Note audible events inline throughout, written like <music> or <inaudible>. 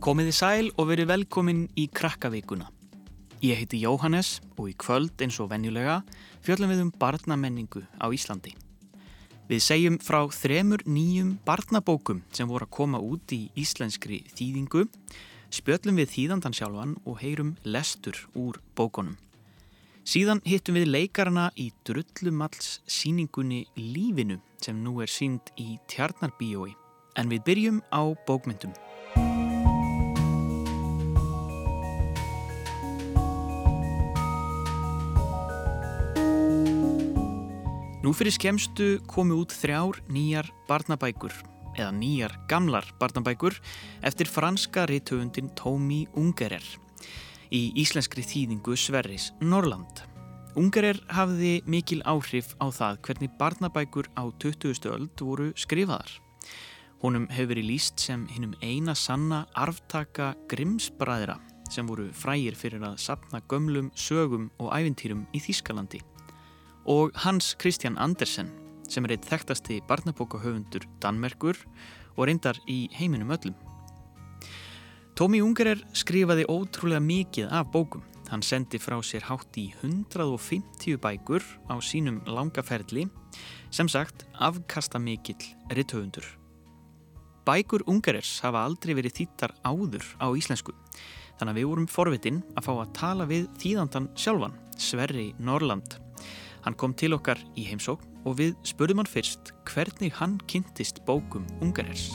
Komiði sæl og verið velkomin í Krakkavíkuna. Ég heiti Jóhannes og í kvöld eins og venjulega fjöllum við um barnamenningu á Íslandi. Við segjum frá þremur nýjum barnabókum sem voru að koma út í íslenskri þýðingu, spjöllum við þýðandan sjálfan og heyrum lestur úr bókonum. Síðan hittum við leikarana í Drullumalls síningunni Lífinu sem nú er sínd í Tjarnarbíói. En við byrjum á bókmyndum. Nú fyrir skemstu komu út þrjár nýjar barnabækur eða nýjar gamlar barnabækur eftir franska rithöfundin Tómi Ungerer í íslenskri þýðingu Sverris Norrland. Ungerer hafði mikil áhrif á það hvernig barnabækur á 20. öld voru skrifaðar. Honum hefur verið líst sem hinnum eina sanna arftaka Grimsbræðra sem voru frægir fyrir að sapna gömlum sögum og ævintýrum í Þýskalandi og Hans Christian Andersen sem er eitt þekktasti barnabókahöfundur Danmerkur og reyndar í heiminum öllum. Tómi Ungerer skrifaði ótrúlega mikið af bókum. Hann sendi frá sér hátt í 150 bækur á sínum langaferli sem sagt afkasta mikill ritthöfundur. Bækur Ungerers hafa aldrei verið þýttar áður á íslensku þannig að við vorum forvitin að fá að tala við þýðandan sjálfan, Sverri Norrland Hann kom til okkar í heimsókn og við spurðum hann fyrst hvernig hann kynntist bókum Ungarers.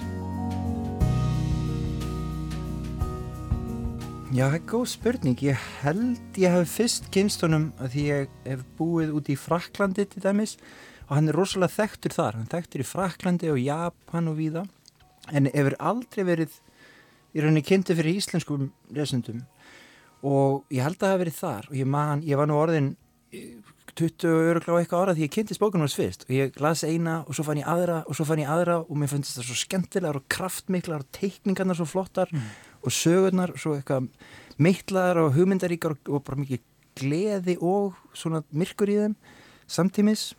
Já, það er góð spurning. Ég held ég hef fyrst kynst honum að því ég hef búið út í Fraklandi til dæmis og hann er rosalega þekktur þar. Hann þekktur í Fraklandi og Japan og víða en hefur aldrei verið í rauninni kynntu fyrir íslenskum resundum og ég held að það hef verið þar og ég, man, ég var nú orðin 20 öruglega á eitthvað ára því ég kynntist bókunum hans fyrst og ég las eina og svo fann ég aðra og svo fann ég aðra og mér fannst þetta svo skemmtilegar og kraftmiklar og teikningarnar svo flottar mm. Og sögurnar svo eitthvað meittlaðar og hugmyndaríkar og, og bara mikið gleði og svona myrkur í þeim samtímis.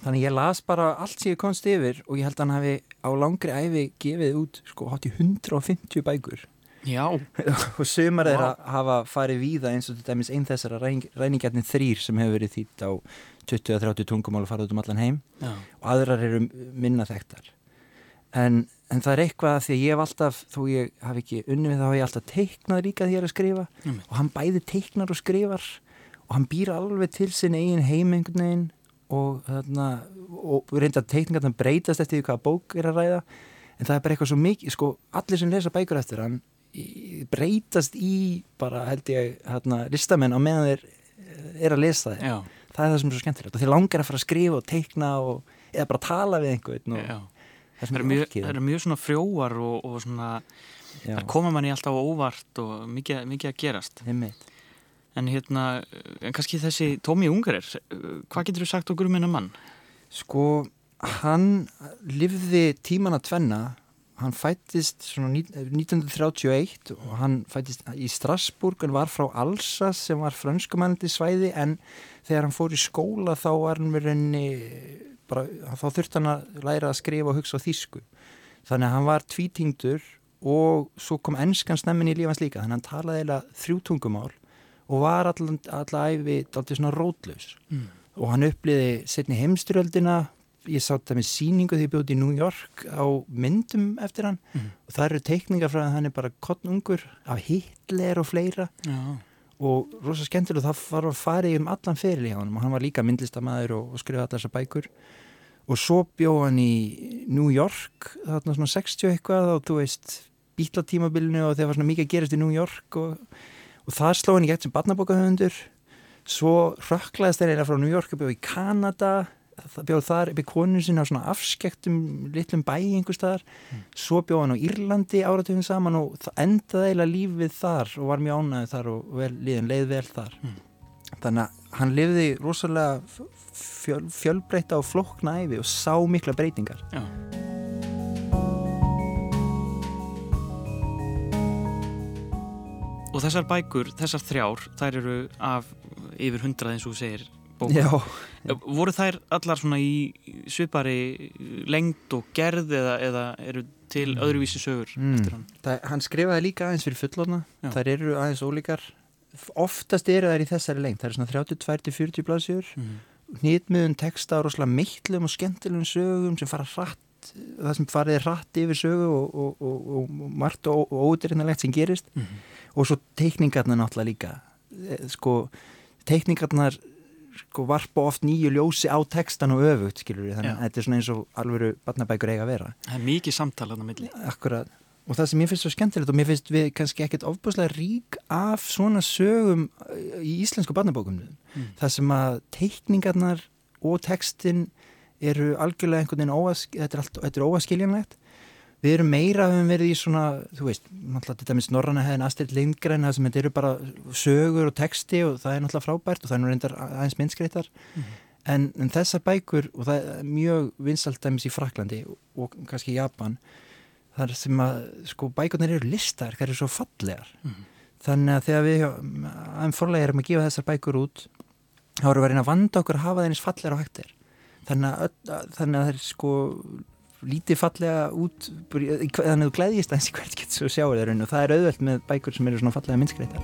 Þannig ég las bara allt sem ég komst yfir og ég held að hann hafi á langri æfi gefið út sko 150 bækur. Já. <laughs> og sumar er að hafa farið víða eins og þetta er einn þessara ræningjarnir þrýr sem hefur verið þýtt á 20-30 tungumál og farið út um allan heim. Já. og aðrar eru minna þekktar en, en það er eitthvað að því að ég hef alltaf, þó ég hafi ekki unni við þá hef ég alltaf teiknað líka því að ég er að skrifa. Mm. og hann bæði teiknar og skrifar og hann býr alveg til sin eigin heimengunin og, þarna, og reynda teikningar breytast eftir því hvaða bók er að ræða. En það er bara eitthvað svo mikið, sko, allir sem lesa bækur eftir hann breytast í bara held ég hérna listamenn á meðan þeir eh, er að lesa þeir Já. það er það sem er svo skemmtilegt. Og þeir langar að fara að skrifa og teikna og, eða bara tala við einhvern það er mjög, er mjög svona frjóar og, og svona þar koma manni alltaf óvart og mikið, mikið að gerast. En hérna en kannski þessi Tómi Ungarir hvað getur þú sagt okkur um hennar mann? Sko hann livði tíman að tvenna. Hann fættist 1931 og hann fættist í Strasburg en var frá Alsas sem var franskumannandi svæði. En þegar hann fór í skóla þá var hann verið henni bara, þá þurfti hann að læra að skrifa og hugsa á þýsku þannig að hann var tvítingdur og svo kom ennskan snemmin í lífans líka þannig að hann talaði eða þrjú tungumál og var æfi alltaf svona rótlaus mm. og hann uppliði setni heimstyrjöldina ég sá þetta með síningu ég bjóði í New York á myndum eftir hann mm. og það eru teikningar frá að hann er bara kottnungur af Hitler og fleira Já. Og rosa skemmtileg það var að fara í um allan feril í hann og hann var líka myndlistamæður og, og skrifa allar þessar bækur. Og svo bjóð hann í New York þarna svona 60 eitthvað og þú veist bítlatímabilinu og þegar var svona mikið að gerast í New York og, og það sló hann í gett sem barnabokahöfundur svo rökklaðist þeir eina frá New York og bjóð í Kanada bjóð þar upp í konun sinna á svona afskektum litlum bæ einhver staðar mm. svo bjóð hann á Írlandi áratöfum saman og endaði eiginlega lífið þar og var mjög ánæðið þar og vel, liðin leið vel þar mm. þannig að hann lifði rosalega fjöl, fjölbreyta og flokna æfi og sá mikla breytingar Já. Og þessar bækur, þessar þrjár, þær eru af yfir hundrað eins og segir bók. Já, voru þær allar svona í svipari lengd og gerð eða, eða eru til öðruvísi sögur Mm. eftir hann? Það, hann skrifaði líka aðeins fyrir fullorna Já. þær eru aðeins ólíkar. Oftast eru þær í þessari lengt það eru svona 32-40 blaðsjör hnitmiðun texta á rosalega mittlum og skemmtilegum sögum sem fara hratt það sem farið er hratt yfir sögu og, og, og, og margt og, ódreynalegt sem gerist. Og svo teikningarnar náttúrulega líka. Eh, sko teikningarnar sko varpa oft nýju ljósi á textan og öfugt skilur við, þannig að þetta er svona eins og alvöru barnabækur eiga að vera. Það er mikið samtala þarna á milli. Akkurat, og það sem ég finnst svo skemmtilegt og mér finnst við kannski ekkert ofbúslega rík af svona sögum uh, í íslensku barnabókum Mm. það sem að teikningarnar og textin eru algjörlega einhvern veginn óas, þetta er, allt, þetta er óaskiljanlegt við erum meira að við verið í svona þú veist, náttúrulega þetta með snorrana hefðin Astrid Lindgren, það sem þetta eru bara sögur og texti og það er náttúrulega frábært og það er nú reyndar aðeins myndskreitar en, en þessar bækur og það er mjög vinsalt dæmis í Fraklandi og, og kannski í Japan þar sem að sko bækurnar eru listar, það eru svo fallegar. Mhm. þannig að þegar við aðeins forlega erum að gefa þessar bækur út þá erum við að reyna að vanda okkur að hafa það eins fallegar á hægt er. Þannig að, öll, þannig að sko lítið fallega út þannig að þú gleðjist aðeins í hvert getur svo sjáur þeir og það er auðvelt með bækur sem eru svona fallega minnskreitar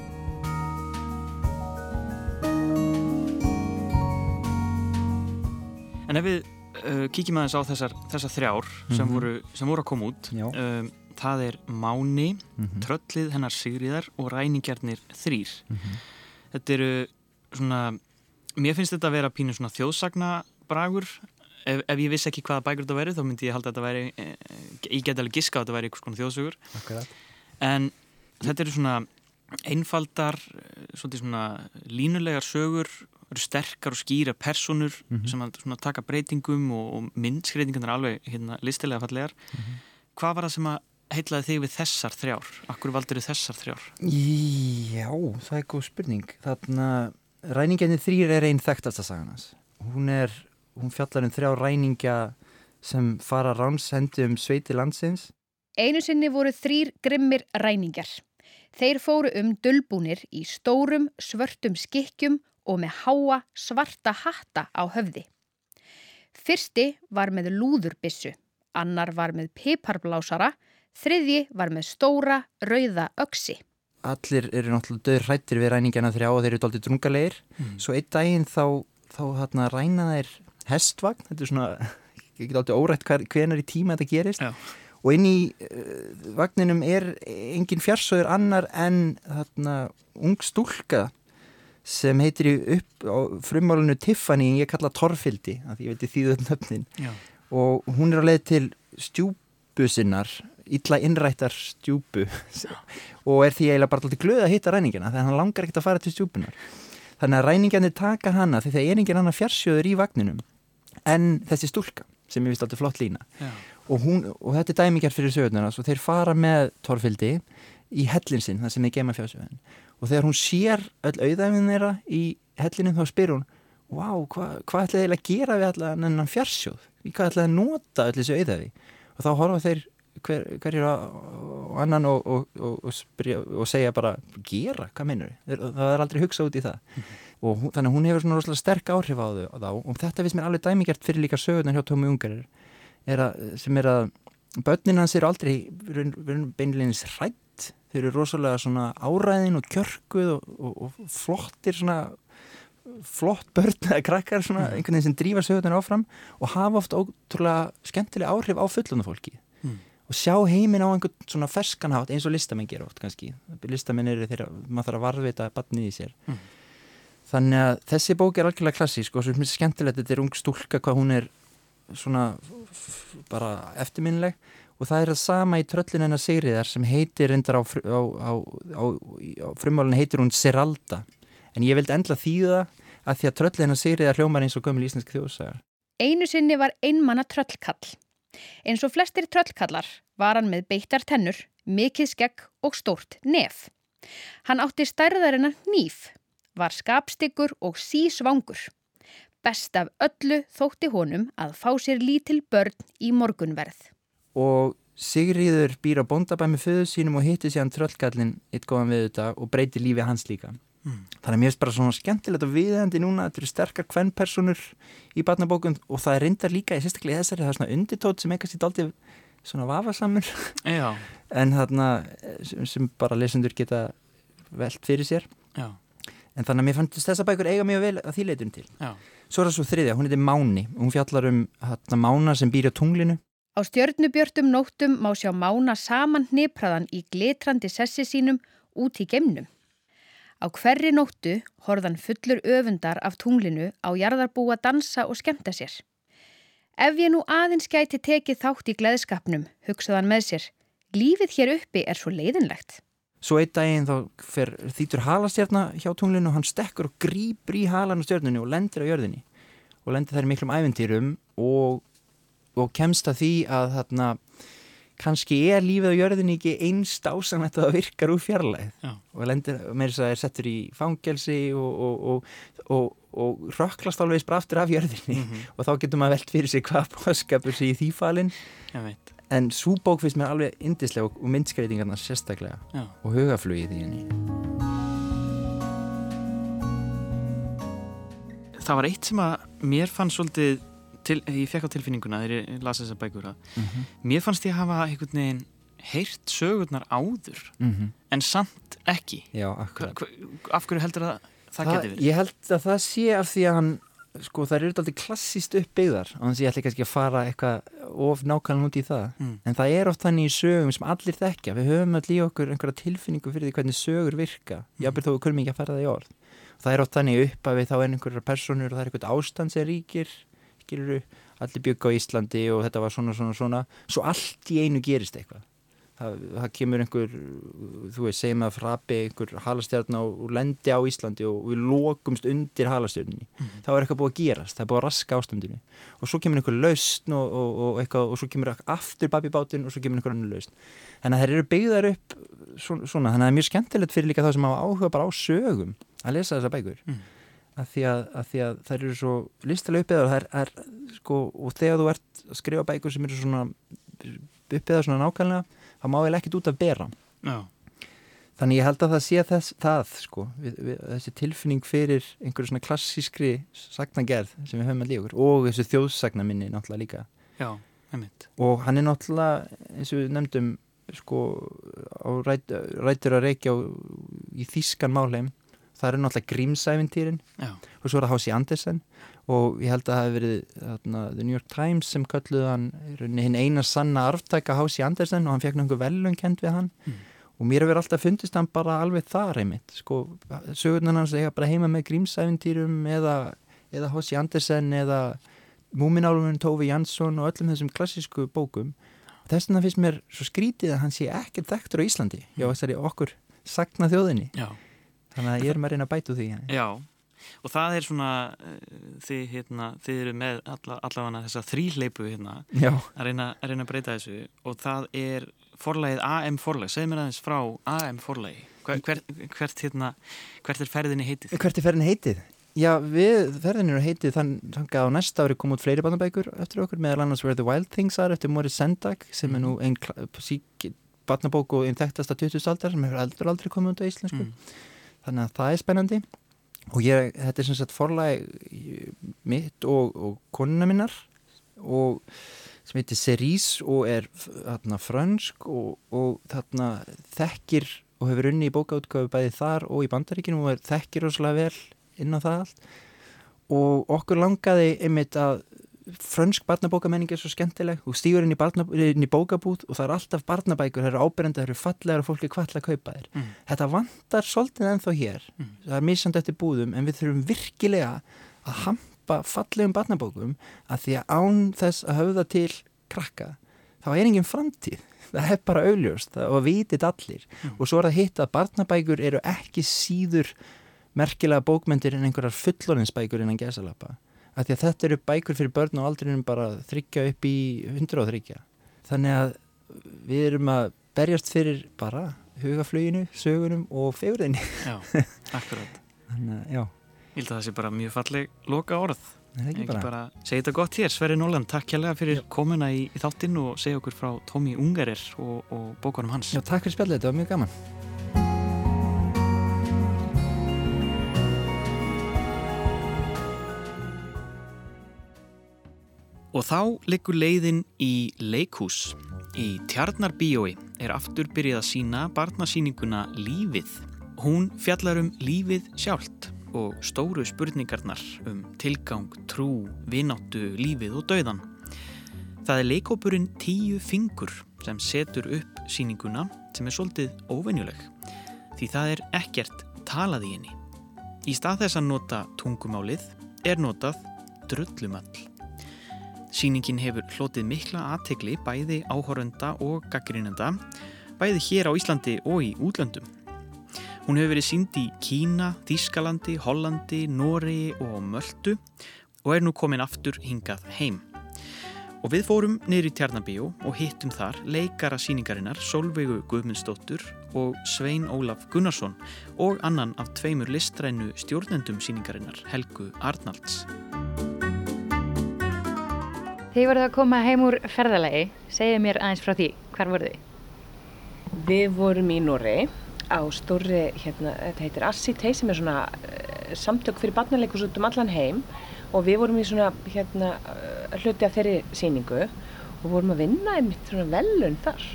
en ef við uh, kíkjum aðeins á þessar, þessar þrjár sem, Mhm. voru, sem voru að koma út um, það er Máni Mhm. Tröllið hennar Sigriðar og Ræningjarnir þrýr Mhm. þetta eru svona mér finnst þetta að vera pínu svona þjóðsagna bragur ef, ef ég vissi ekki hvaða bækur þetta væri þá myndi ég halda að þetta væri eh, ég get alveg giska að þetta væri einhvers konar þjóðsögur Akkurat. en þetta eru svona einfaldar eh, svona línulegar sögur eru sterkar og skýra personur Mhm. sem að svona taka breytingum og, og myndskreitingarnar alveg hérna, listilega fallegar hvað var það sem að heitlaði þig við þessar þrjár? Akkur valdur þessar þrjár? Já, það er góð spurning. Þarna, ræningjarnir þrýr er einn þekktasta saganans. Hún er, hún fjallar um þrjá ræningja sem fara ránsendi um sveiti landsins. Einu sinni voru þrýr grimmir ræningjar. Þeir fóru um dölbúnir í stórum svörtum skikkjum og með háa svarta hatta á höfði. Fyrsti var með lúðurbissu, annar var með piparblásara, þriðji var með stóra rauða öksi. Allir eru náttúrulega döður hrættir við ræningjana þrjá og þeir eru doldið drungalegir. Svo einn daginn þá, þá þarna, ræna þeir hestvagn. Þetta er svona, <laughs> get aldrei órætt hver, hvenar í tíma þetta gerist. Já. Og inn í uh, vagninum er engin fjarsöður annar en þarna ung stúlka sem heitir í upp á frumálinu Tiffany en ég kalla Torfildi, af því ég veit þýðu öll nöfnin Já. og hún er á leið til stjúpu sinnar illa innrættar stjúpu <laughs> og er því eiginlega bara alltaf glöð að hitta ræningina þegar hann langar ekkert að fara til stjúpunar þannig að ræningjarnir taka hana því það er engin annar fjarsjöður í vagninum en þessi stúlka sem ég vist alltaf flott lína og, hún, og þetta er dæmingjar fyrir sögurnar svo þeir fara með Torfildi í hellin sinn, það sem er geima fjársöðun og þegar hún sér öll auðæfin þeirra í hellinum þá spyr hún hva, hvað ætlaði eiginlega að gera við allan ennan fjársjóð? Hvað ætlaði að nota öll þessu auðæfi? Og þá horfa þeir hver, hverjir á, á annan og, og, og, og, spyrja, og segja bara gera, hvað meinur þið? Það er aldrei hugsað út í það og hún, þannig að hún hefur svona rosalega sterk áhrif á þau á og þetta finnst mér alveg dæmigert fyrir líka sögurnar hjá Tómi Ungarir er að, sem er að börnin hans eru aldrei beinleginis hrætt þeir eru rosalega svona áræðin og kjörkuð og, og, og flottir svona flott börn eða krakkar svona einhvern veginn sem drífa sögurnar áfram og hafa oft ótrúlega skemmtilega áhrif á fullunum fólki. Mm. og sjá heiminn á einhvern svona ferskan hátt eins og listamenn gera oft kannski. Listamenn eru þeirra, maður þarf að varðvita barnið í sér. Mm. Þannig að þessi bók er algjörlega klassísk og svo er mér skemmtilegt þetta er ung stúlka hvað hún er svona bara eftirminnileg og það er það sama í tröllin hennar Sigriðar sem heitir reyndar á, á, á, á, frumálinu heitir hún Seralda en ég vildi endla þýða að því að tröllin hennar Sigriðar hljómar eins og gömul íslensk þjóðsagar Einu sinni var einmanna tröllkall. Eins og flestir tröllkallar var hann með beittar tennur, mikið skegg og stórt nef. Hann átti stærðarinnar nýf, var skapstyggur og sísvangur. Best af öllu þótti honum að fá sér lítil börn í morgunverð. og Sigriður býr á bóndabæ með föðu sínum og hittir síðan tröllkallin eitt góðan við þetta og breytir lífi hans líka mm. þannig að mér finnst bara svona skemmtilegt og viðendi núna, þetta eru sterkar kvennpersonur í barnabókun og það er reyndar líka í sérstaklega þessari, það er svona undirtótt sem eitthvað sýtt aldrei svona vafasamur <laughs> en þarna sem, bara lesendur geta veld fyrir sér Já. En þannig að mér fannst þessa bækur eiga mjög vel að því leitun til Já. svo er það svo þriðja, hún heitir Máni hún fjallar um þarna Mána sem býr á tunglinu Á stjörnubjörtum nóttum má sjá Mána saman hnipraðan í glitrandi sessi sínum út í gemnum. Á hverri nóttu horðan fullur öfundar af tunglinu á jarðarbúa dansa og skemta sér. Ef ég nú aðeins gæti tekið þátt í gleðskapnum, hugsaðan með sér, lífið hér uppi er svo leiðinlegt. Svo einn daginn þá fer þýtur halastjarnar hjá tunglinu og hann stekkur og grýpur í halan á stjörnunu og lendir á jörðinni. Og lendir þær miklum æventýrum og, og kemst að því að þarna kannski er lífið á jörðinni ekki einst ásanætt að það virkar úr fjarlæð Já. og lendir, með þess að það er settur í fangelsi og, og, og, og rökklast alveg bara aftur af jörðinni. Mm -hmm. og þá getur maður velt fyrir sig hvað bóðskapur sé í þýfalinn en svo bók finnst mér alveg indislega og myndskreitingarna sérstaklega Já. og hugaflugið í henni Það var eitt sem að mér fann svolítið til, ég fekk á tilfinninguna þegar ég lasi þessar bækur að mm -hmm. mér fannst ég að hafa einhvern veginn heyrt sögurnar áður mm -hmm. en samt ekki Já, af hverju heldur það það, það geti verið? Ég held að það sé af því að hann sko það eru alltaf klassíst uppbyggðar og þannig að ég ætla ekki að fara eitthvað of nákvæmlega út í það. Mm. en það er oft þannig í sögum sem allir þekkja. Við höfum allir í okkur einhverja tilfinningu fyrir því hvernig sögur virka. Mm. jábel þó við kunnum ekki að fara það í orð. Og það er oft þannig upp að við þá er einhverjar personur og það er einhvert ástand sem ríkir skiluru, allir bygg á Íslandi og þetta var svona, svona, svona. Svo allt í einu gerist eitthvað það, það kemur einhver, þú veist, segjum að frapi einhver halastjárna og, lendi á Íslandi og við lokumst undir halastjárninni, mm. þá er eitthvað búið að gerast það er búið að raska ástandinu. Og svo kemur einhver lausn og, og, og eitthvað og svo kemur aftur babibátinn og svo kemur einhver annar lausn. Þannig að þeir eru byggðar upp svona, þannig að það er mjög skemmtilegt fyrir líka það sem hafa áhuga bara á sögum að lesa þessa bækur. Mm að því að, að því að þær eru svo listilega uppið og, sko, og þegar þú ert að skrifa bækur sem eru svona uppið svona nákvæmlega þá má ég ekkert út að bera. Já. þannig ég held að það sé þess, það sko, við, við, þessi tilfinning fyrir einhverju svona klassískri sagnagerð sem við höfum að líka og þessu þjóðsagna minni náttúrulega líka. Já, og hann er náttúrulega eins og við nefndum sko, ræt, rætur að reykja á, í þískan málheim. Það eru náttúrulega grímsævintýrin og svo er það Hási Andersen og ég held að það hefði verið þarna, The New York Times sem kölluði hann hinn eina sanna arftækka Hási Andersen og hann fekk náttúrulega velun kent við hann mm. og mér hefur alltaf fundist hann bara alveg þar einmitt sko, sögurnan hans eiga bara heima með grímsævintýrum eða, eða Hási Andersen eða Múminálfurinn Tófi Jansson og öllum þessum klassísku bókum þess vegna finnst mér svo skrítið að hann sé ekkert þekktur á Íslandi mm. já þessari okkur sagna þjóðinni Já Þannig að ég er með að reyna að bætu því. Já, og það er svona, þið, hérna, þið eru með alla, allavega þessa þrýleipu hérna, að reyna, að reyna að breyta þessu og það er forlægið AM forlæg. Segð mér aðeins frá AM forlægi. Hver, hvert, hvert, hérna, hvert er ferðinni heitið? Hvert er ferðinni heitið? Já, við ferðinni eru heitið þannig að á næsta ári kom út fleiri barnabækur eftir okkur, meðal annars Where the Wild Things Are eftir Morris Sendak sem mm. er nú einn barnabók og einn þekktasta 20. aldar sem hefur aldrei aldrei komið á íslensku. Mm þannig að það er spennandi og ég, þetta er sem sagt forlæg mitt og, og konuna minnar og sem heitir Cerise og er þarna frönsk og, og þarna þekkir og hefur unni í bókaútgáfi bæði þar og í bandaríkinu og þekkir óslega vel inn á það allt. Og okkur langaði einmitt að frönsk barnabókamenning er svo skemmtileg og stýgur inn í, inn í bókabúð og það er alltaf barnabækur, það eru ábyrjandi, það eru fallegar og fólki kvall að kaupa þér. Mm. Þetta vantar svolítið ennþá hér, mm. það er misand eftir búðum en við þurfum virkilega að hampa fallegum barnabókum að því að án þess að höfða til krakka, þá er enginn framtíð <laughs> það er bara augljóst og vitið allir mm. og svo er það hitt að barnabækur eru ekki síður merkilega bókmyndir en einhverjar fullorinsbækur innan gesalappa að að þetta eru bækur fyrir börn og aldrinum bara þryggja upp í hundra og þryggja. Þannig að við erum að berjast fyrir bara hugaflöginu, sögunum og fegurðinni. Já, <laughs> akkurat. Þannig að, já. Ég held að það sé bara mjög falleg loka orð Nei, ekki bara, bara Segja þetta gott hér, Sverri Nóland, takk kjærlega fyrir já. komuna í, í þáttinn og segja okkur frá Tómi Ungarir og, og bókunum hans. Já, takk fyrir spjallið, þetta var mjög gaman Og þá liggur leiðin í leikhús. Í Tjarnarbíói er aftur byrjið að sína barnasýninguna Lífið. Hún fjallar um lífið sjálft og stóru spurningarnar um tilgang, trú, vináttu, lífið og dauðan. Það er leikópurinn Tíu fingur sem setur upp síninguna sem er svolítið óvenjuleg því það er ekkert talað í henni. Í stað þess að nota tungumálið er notað drullumall. Sýningin hefur hlotið mikla aðtegli bæði áhorenda og gaggrínenda, bæði hér á Íslandi og í útlöndum. Hún hefur verið sínd í Kína, Þískalandi, Hollandi, Nóri og Möldu og er nú komin aftur hingað heim. Og við fórum niður í Tjarnabíu og hittum þar leikara síningarinnar Solveigu Guðmundsdóttur og Svein Ólaf Gunnarsson og annan af tveimur listrænu stjórnendum síningarinnar Helgu Arnalds. Þið voruð að koma heim úr ferðalagi, segja mér aðeins frá því, hvar voruð þið? Við vorum í Norri á stóri, hérna, þetta heitir Assitei sem er svona uh, samtök fyrir barnaleikus út um allan heim og við vorum í svona hérna, uh, hluti af þeirri síningu og vorum að vinna einmitt svona velun þar.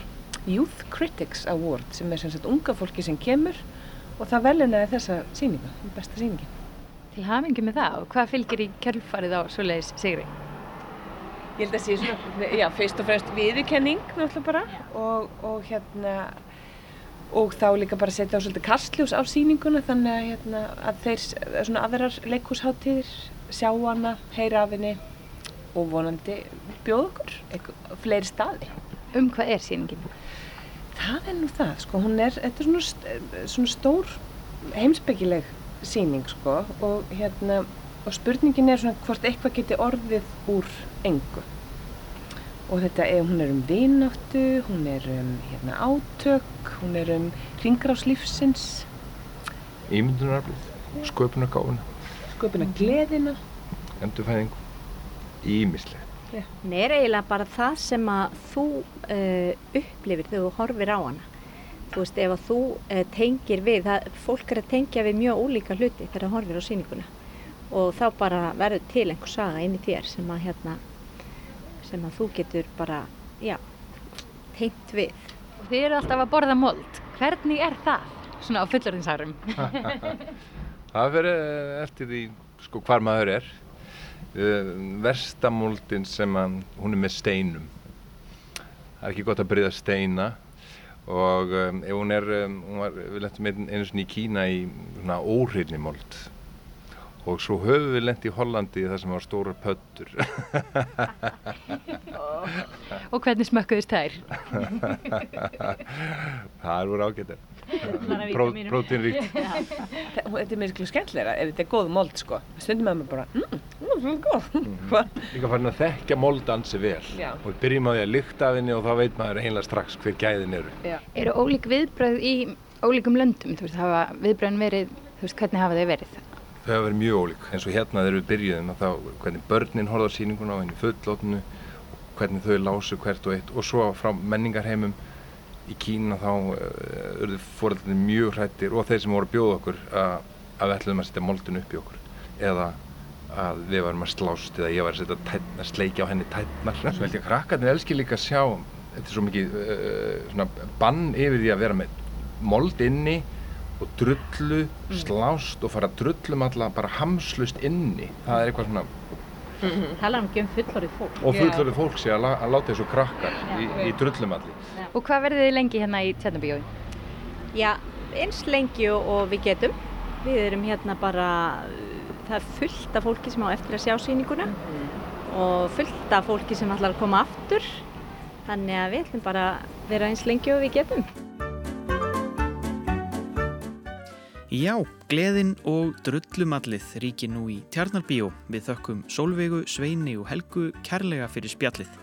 Youth Critics Award sem er sem sagt unga fólki sem kemur og það velunaði þessa síningu, besta síningin. Til hafingi með það og hvað fylgir í kjölfarið á svoleiðis sigri? Ég held að sé svona, já, fyrst og fremst viðurkenning náttúrulega bara og, og hérna og þá líka bara setja á svolítið kastljós á síninguna þannig að, hérna, að þeir svona aðrar leikhúsháttíðir sjá hana, heyra af henni og vonandi bjóða okkur fleiri staði. Um hvað er síningin? Það er nú það, sko, hún er, þetta er svona, svona stór heimsbyggileg síning, sko, og hérna og spurningin er svona hvort eitthvað geti orðið úr engu. Og þetta er, hún er um vináttu, hún er um hérna, átök, hún er um ringráslífsins Ímyndunaraflið, sköpunarkáfuna sköpunargleðina endurfæðingu, ímislegt Hún er eiginlega bara það sem að þú uh, upplifir þegar þú horfir á hana. Þú veist, ef að þú uh, tengir við, það, fólk er að tengja við mjög ólíka hluti þegar það horfir á síninguna og þá bara verður til einhver saga inn í þér sem að hérna sem að þú getur bara, já tengt við. Og þið eru alltaf að borða mold. Hvernig er það? Svona á fullorðinsárum. <laughs> það verður eftir því sko hvar maður er. Uh, Verstamoldin sem að hún er með steinum. Það er ekki gott að bryða steina og um, ef hún er, um, hún var, við lettum einu svona í Kína í svona óhreinni mold og svo höfum við lendt í Hollandi þar sem var stóra pöttur og hvernig smökkuðist þær? það er voru ágættir prótínríkt þetta er mjög skemmtilega ef þetta er góð mold sko stundum með mér bara það er góð mm. líka farin að þekkja mold ansi vel Já. og við byrjum á því að lykta af henni og þá veit maður einlega strax hver gæðin eru Já. eru ólík viðbröð í ólíkum löndum þú veist, hafa viðbröðin verið þú veist, hvernig hafa þau verið? Þau hafa verið mjög ólík. Eins og hérna þegar við byrjuðum þá hvernig börnin horfður síninguna á henni fullotnu hvernig þau lásu hvert og eitt. Og svo frá menningarheimum í Kína þá uh, fóröldinni mjög hrættir og þeir sem voru að bjóða okkur að, að við ætlum að setja moldun upp í okkur. Eða að við varum að slást eða ég var að, tætna, að sleikja á henni tætnar svo held ég að krakkarnir elskir líka að sjá þetta er svo mikið uh, bann yfir því að vera með mold inni og drullu, mm. slást og fara drullum alla bara hamslust inni. Það er eitthvað svona mm -hmm. tala um ekki um fullorðið fólk. Og fullorðið fólk sé að, að láta þessu krakkar í, í drullum allir. Og hvað verður þið lengi hérna í Tjarnabíói? Já, eins lengi og við getum. Við erum hérna bara það er fullt af fólki sem á eftir að sjá síninguna mm -hmm. og fullt af fólki sem ætlar að koma aftur. Þannig að við ætlum bara að vera eins lengi og við getum Já, gleðin og drullumallið ríki nú í Tjarnarbíó við þökkum Solveigu, Sveini og Helgu kærlega fyrir spjallið.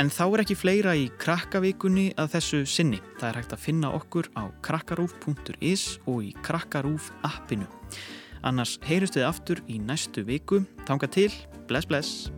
En þá er ekki fleira í krakkavíkunni að þessu sinni. Það er hægt að finna okkur á krakkarúf.is og í krakkarúf appinu. Annars heyrustu þið aftur í næstu viku. Tanga til, bless bless!